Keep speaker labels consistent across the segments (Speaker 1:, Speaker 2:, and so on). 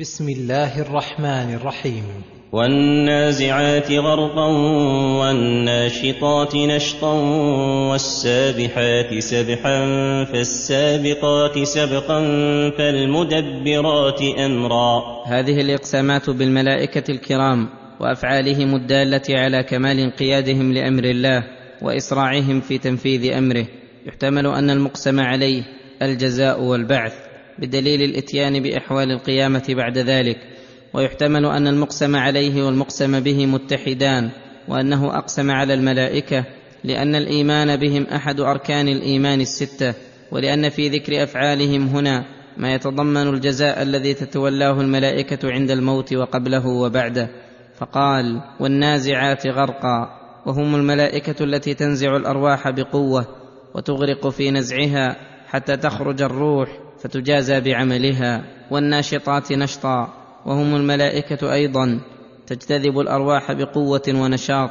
Speaker 1: بسم الله الرحمن الرحيم.
Speaker 2: والنازعات غرقا والناشطات نشطا والسابحات سبحا فالسابقات سبقا فالمدبرات أمرا.
Speaker 3: هذه الإقسامات بالملائكة الكرام وأفعالهم الدالة على كمال انقيادهم لأمر الله وإسراعهم في تنفيذ أمره. يحتمل أن المقسم عليه الجزاء والبعث. بدليل الإتيان بأحوال القيامة بعد ذلك ويحتمل أن المقسم عليه والمقسم به متحدان وأنه أقسم على الملائكة لأن الإيمان بهم أحد أركان الإيمان الستة ولأن في ذكر أفعالهم هنا ما يتضمن الجزاء الذي تتولاه الملائكة عند الموت وقبله وبعده. فقال والنازعات غرقا وهم الملائكة التي تنزع الأرواح بقوة وتغرق في نزعها حتى تخرج الروح فتجازى بعملها والناشطات نشطا وهم الملائكة أيضا تجتذب الأرواح بقوة ونشاط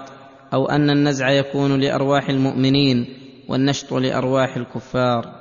Speaker 3: أو أن النزع يكون لأرواح المؤمنين والنشط لأرواح الكفار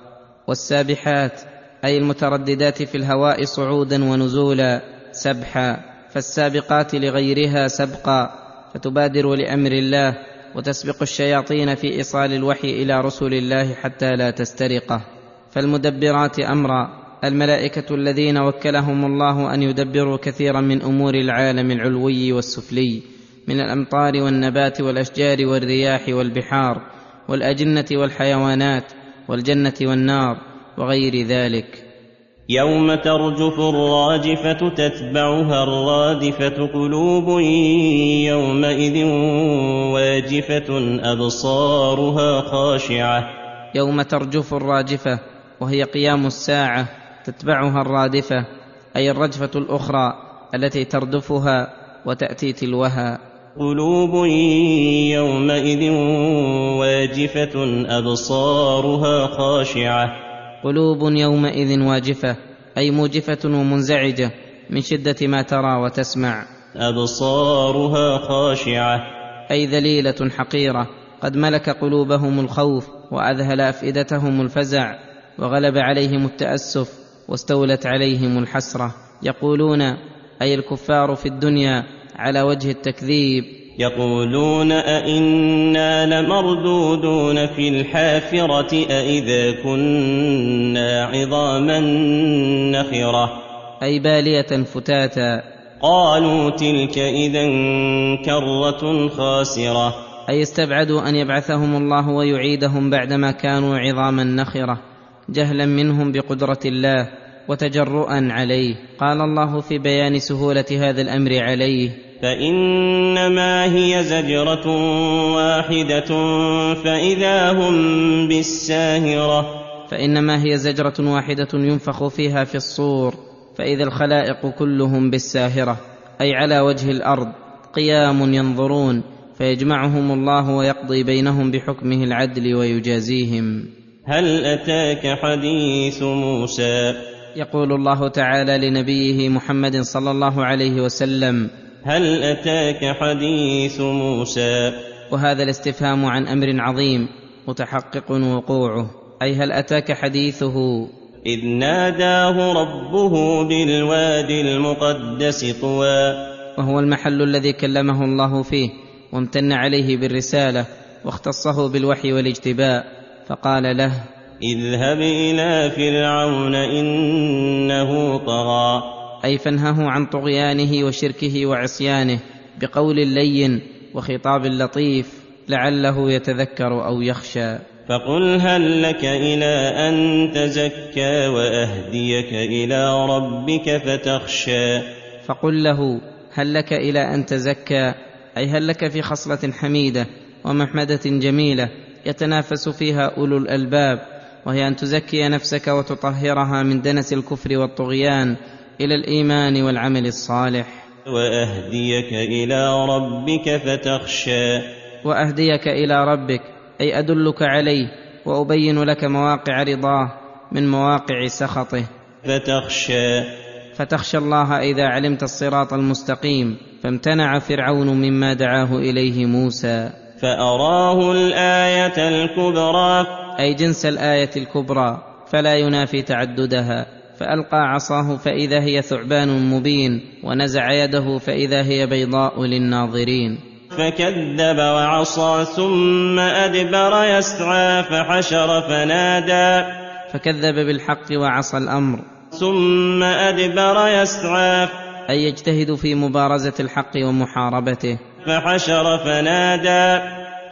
Speaker 3: والسابحات أي المترددات في الهواء صعودا ونزولا سبحا فالسابقات لغيرها سبقا فتبادر لأمر الله وتسبق الشياطين في إيصال الوحي إلى رسل الله حتى لا تسترقه فالمدبرات أمرا الملائكة الذين وكلهم الله أن يدبروا كثيرا من أمور العالم العلوي والسفلي من الأمطار والنبات والأشجار والرياح والبحار والأجنة والحيوانات والجنة والنار وغير ذلك.
Speaker 2: يوم ترجف الراجفة تتبعها الرادفة قلوب يومئذ واجفة أبصارها خاشعة.
Speaker 3: يوم ترجف الراجفة وهي قيام الساعة تتبعها الرادفة أي الرجفة الأخرى التي تردفها وتأتي تلوها.
Speaker 2: قلوب يومئذ واجفة أبصارها خاشعة.
Speaker 3: قلوب يومئذ واجفة أي موجفة ومنزعجة من شدة ما ترى وتسمع.
Speaker 2: أبصارها خاشعة.
Speaker 3: أي ذليلة حقيرة قد ملك قلوبهم الخوف وأذهل أفئدتهم الفزع. وغلب عليهم التأسف واستولت عليهم الحسرة. يقولون أي الكفار في الدنيا على وجه التكذيب.
Speaker 2: يقولون أئنا لمردودون في الحافرة أئذا كنا عظاما نخرة.
Speaker 3: أي بالية فتاتا.
Speaker 2: قالوا تلك إذا كرة خاسرة.
Speaker 3: أي استبعدوا أن يبعثهم الله ويعيدهم بعدما كانوا عظاما نخرة. جهلا منهم بقدرة الله وتجرؤا عليه. قال الله في بيان سهولة هذا الأمر عليه.
Speaker 2: فإنما هي زجرة واحدة فإذا هم بالساهرة.
Speaker 3: فإنما هي زجرة واحدة ينفخ فيها في الصور فإذا الخلائق كلهم بالساهرة أي على وجه الأرض قيام ينظرون فيجمعهم الله ويقضي بينهم بحكمه العدل ويجازيهم.
Speaker 2: هل أتاك حديث موسى؟
Speaker 3: يقول الله تعالى لنبيه محمد صلى الله عليه وسلم
Speaker 2: هل أتاك حديث موسى؟
Speaker 3: وهذا الاستفهام عن أمر عظيم متحقق وقوعه. أي هل أتاك حديثه؟
Speaker 2: إذ ناداه ربه بالوادي المقدس طوى.
Speaker 3: وهو المحل الذي كلمه الله فيه وامتن عليه بالرسالة واختصه بالوحي والاجتباء. فقال له
Speaker 2: اذهب إلى فرعون إنه طغى.
Speaker 3: أي فانهه عن طغيانه وشركه وعصيانه بقول لين وخطاب لطيف لعله يتذكر أو يخشى.
Speaker 2: فقل هل لك إلى أن تزكى وأهديك إلى ربك فتخشى.
Speaker 3: فقل له هل لك إلى أن تزكى؟ أي هل لك في خصلة حميدة ومحمدة جميلة يتنافس فيها أولو الألباب وهي أن تزكي نفسك وتطهرها من دنس الكفر والطغيان إلى الإيمان والعمل الصالح.
Speaker 2: وأهديك إلى ربك فتخشى.
Speaker 3: وأهديك إلى ربك أي أدلك عليه وأبين لك مواقع رضاه من مواقع سخطه.
Speaker 2: فتخشى.
Speaker 3: فتخشى الله إذا علمت الصراط المستقيم فامتنع فرعون مما دعاه إليه موسى.
Speaker 2: فأراه الآية الكبرى.
Speaker 3: أي جنس الآية الكبرى فلا ينافي تعددها. فألقى عصاه فإذا هي ثعبان مبين ونزع يده فإذا هي بيضاء للناظرين.
Speaker 2: فكذب وعصى ثم أدبر يسعى فحشر فنادى.
Speaker 3: فكذب بالحق وعصى الأمر.
Speaker 2: ثم أدبر يسعى.
Speaker 3: أي يجتهد في مبارزة الحق ومحاربته.
Speaker 2: فحشر فنادى.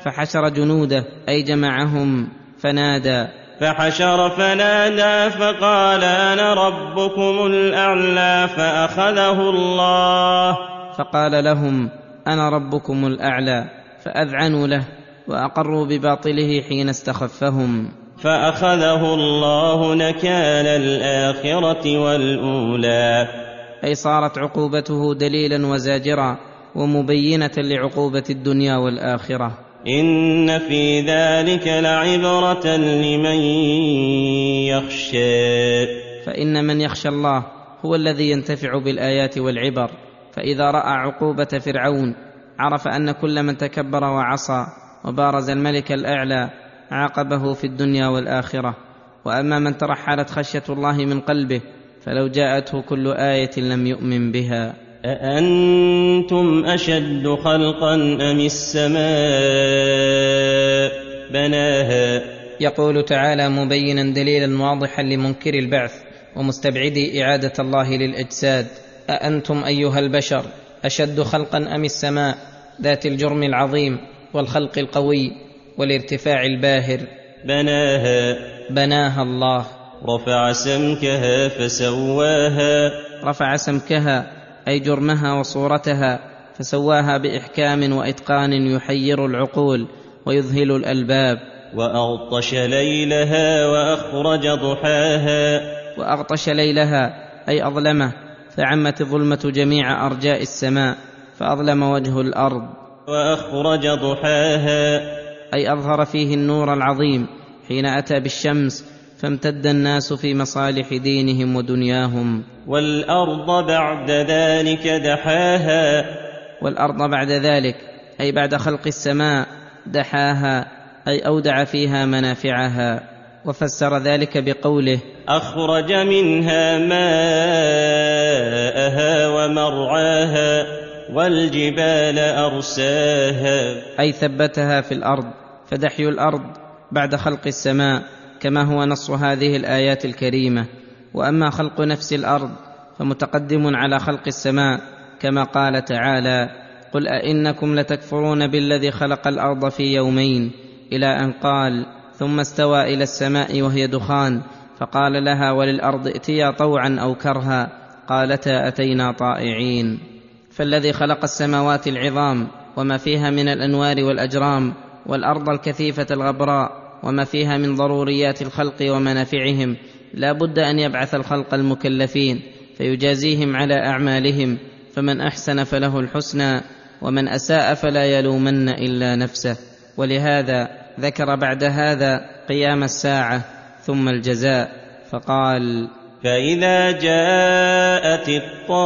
Speaker 3: فحشر جنوده أي جمعهم فنادى.
Speaker 2: فحشر فنادى فقال أنا ربكم الأعلى فأخذه الله.
Speaker 3: فقال لهم أنا ربكم الأعلى فأذعنوا له وأقروا بباطله حين استخفهم.
Speaker 2: فأخذه الله نكال الآخرة والأولى.
Speaker 3: أي صارت عقوبته دليلا وزاجرا ومبينة لعقوبة الدنيا والآخرة.
Speaker 2: إن في ذلك لعبرة لمن يخشى.
Speaker 3: فإن من يخشى الله هو الذي ينتفع بالآيات والعبر. فإذا رأى عقوبة فرعون عرف أن كل من تكبر وعصى وبارز الملك الأعلى عاقبه في الدنيا والآخرة. وأما من ترحلت خشية الله من قلبه فلو جاءته كل آية لم يؤمن بها.
Speaker 2: أأنتم أشد خلقا أم السماء بناها
Speaker 3: يقول تعالى مبينا دليلا واضحا لمنكر البعث ومستبعدي إعادة الله للإجساد. أأنتم أيها البشر أشد خلقا أم السماء؟ ذات الجرم العظيم والخلق القوي والارتفاع الباهر.
Speaker 2: بناها.
Speaker 3: بناها الله.
Speaker 2: رفع سمكها فسواها.
Speaker 3: رفع سمكها أي جرمها وصورتها فسواها بإحكام وإتقان يحير العقول ويذهل الألباب.
Speaker 2: وأغطش ليلها وأخرج ضحاها.
Speaker 3: وأغطش ليلها أي أظلمه فعمت الظلمه جميع أرجاء السماء فأظلم وجه الأرض.
Speaker 2: وأخرج ضحاها.
Speaker 3: أي أظهر فيه النور العظيم حين أتى بالشمس فامتد الناس في مصالح دينهم ودنياهم.
Speaker 2: والأرض بعد ذلك دحاها.
Speaker 3: والأرض بعد ذلك أي بعد خلق السماء دحاها أي أودع فيها منافعها. وفسر ذلك بقوله
Speaker 2: أخرج منها ماءها ومرعاها والجبال أرساها.
Speaker 3: أي ثبتها في الأرض فدحي الأرض بعد خلق السماء. كما هو نص هذه الآيات الكريمة. وأما خلق نفس الأرض فمتقدم على خلق السماء كما قال تعالى قل أئنكم لتكفرون بالذي خلق الأرض في يومين. إلى أن قال ثم استوى إلى السماء وهي دخان. فقال لها وللأرض ائتيا طوعا أو كرها. قالتا أتينا طائعين. فالذي خلق السماوات العظام وما فيها من الأنوار والأجرام والأرض الكثيفة الغبراء وما فيها من ضروريات الخلق ومنافعهم لا بد أن يبعث الخلق المكلفين فيجازيهم على أعمالهم فمن أحسن فله الحسنى ومن أساء فلا يلومن إلا نفسه. ولهذا ذكر بعد هذا قيام الساعة ثم الجزاء فقال
Speaker 2: فإذا جاءت الطامة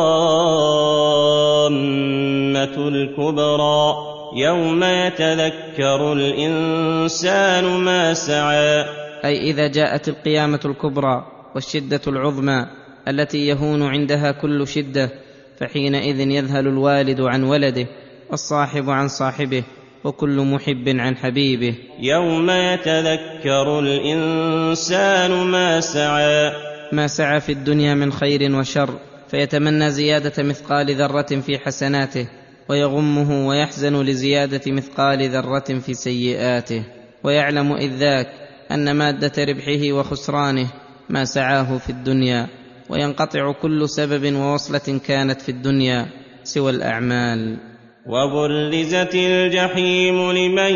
Speaker 2: الكبرى يوم يتذكر الإنسان ما سعى.
Speaker 3: أي إذا جاءت القيامة الكبرى والشدة العظمى التي يهون عندها كل شدة فحينئذ يذهل الوالد عن ولده والصاحب عن صاحبه وكل محب عن حبيبه.
Speaker 2: يوم يتذكر الإنسان ما سعى.
Speaker 3: ما سعى في الدنيا من خير وشر فيتمنى زيادة مثقال ذرة في حسناته. ويغمه ويحزن لزيادة مثقال ذرة في سيئاته ويعلم إذ ذاك أن مادة ربحه وخسرانه ما سعاه في الدنيا وينقطع كل سبب ووصلة كانت في الدنيا سوى الأعمال.
Speaker 2: وبرزت الجحيم لمن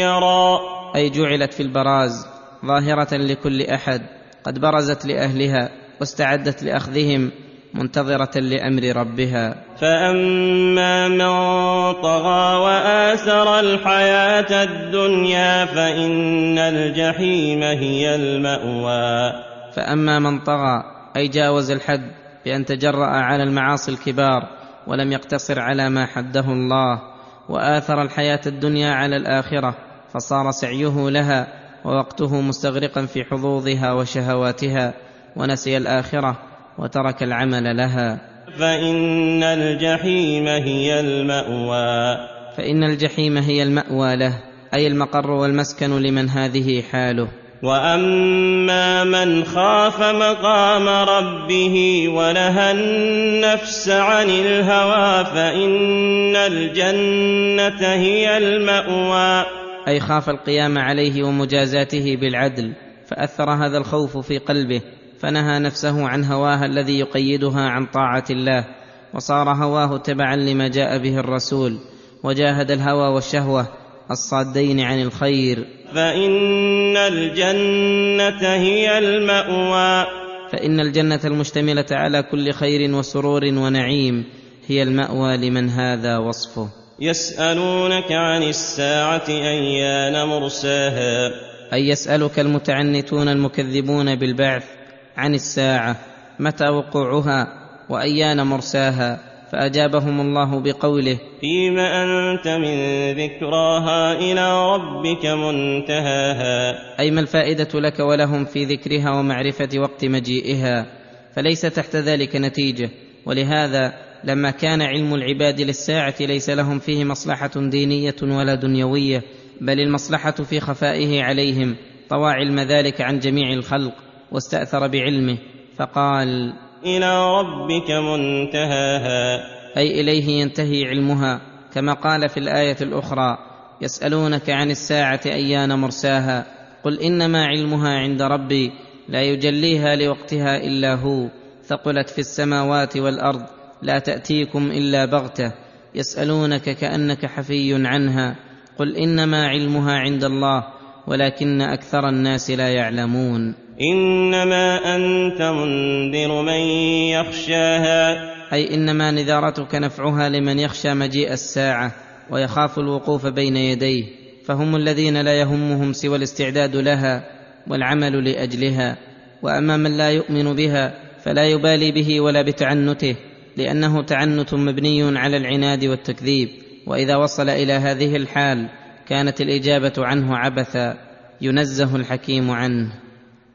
Speaker 2: يرى.
Speaker 3: أي جعلت في البراز ظاهرة لكل أحد قد برزت لأهلها واستعدت لأخذهم منتظرة لأمر ربها.
Speaker 2: فأما من طغى وآثر الحياة الدنيا فإن الجحيم هي المأوى.
Speaker 3: فأما من طغى أي جاوز الحد بأن تجرأ على المعاصي الكبار ولم يقتصر على ما حده الله وآثر الحياة الدنيا على الآخرة فصار سعيه لها ووقته مستغرقا في حظوظها وشهواتها ونسي الآخرة. وترك العمل لها.
Speaker 2: فإن الجحيم هي المأوى.
Speaker 3: فإن الجحيم هي المأوى له أي المقر والمسكن لمن هذه حاله.
Speaker 2: وأما من خاف مقام ربه ونهى النفس عن الهوى فإن الجنة هي المأوى.
Speaker 3: أي خاف القيام عليه ومجازاته بالعدل فأثر هذا الخوف في قلبه. فنهى نفسه عن هواها الذي يقيدها عن طاعة الله وصار هواه تبعا لما جاء به الرسول وجاهد الهوى والشهوة الصادين عن الخير.
Speaker 2: فإن الجنة هي المأوى.
Speaker 3: فإن الجنة المشتملة على كل خير وسرور ونعيم هي المأوى لمن هذا وصفه.
Speaker 2: يسألونك عن الساعة أيان مرساها.
Speaker 3: أي يسألك المتعنتون المكذبون بالبعث عن الساعة متى وقوعها وأيان مرساها فأجابهم الله بقوله
Speaker 2: فيم أنت من ذكراها إلى ربك منتهاها.
Speaker 3: أي ما الفائدة لك ولهم في ذكرها ومعرفة وقت مجيئها؟ فليس تحت ذلك نتيجة. ولهذا لما كان علم العباد للساعة ليس لهم فيه مصلحة دينية ولا دنيوية بل المصلحة في خفائه عليهم طوى علم ذلك عن جميع الخلق. واستأثر بعلمه فقال
Speaker 2: إلى ربك منتهاها.
Speaker 3: أي إليه ينتهي علمها كما قال في الآية الأخرى يسألونك عن الساعة أيان مرساها قل إنما علمها عند ربي لا يجليها لوقتها إلا هو ثقلت في السماوات والأرض لا تأتيكم إلا بغتة يسألونك كأنك حفي عنها قل إنما علمها عند الله ولكن أكثر الناس لا يعلمون.
Speaker 2: إنما أنت منذر من يخشاها.
Speaker 3: أي إنما نذارتك نفعها لمن يخشى مجيء الساعة ويخاف الوقوف بين يديه فهم الذين لا يهمهم سوى الاستعداد لها والعمل لأجلها وأما من لا يؤمن بها فلا يبالي به ولا بتعنته لأنه تعنت مبني على العناد والتكذيب وإذا وصل إلى هذه الحال كانت الإجابة عنه عبثا ينزه الحكيم عنه.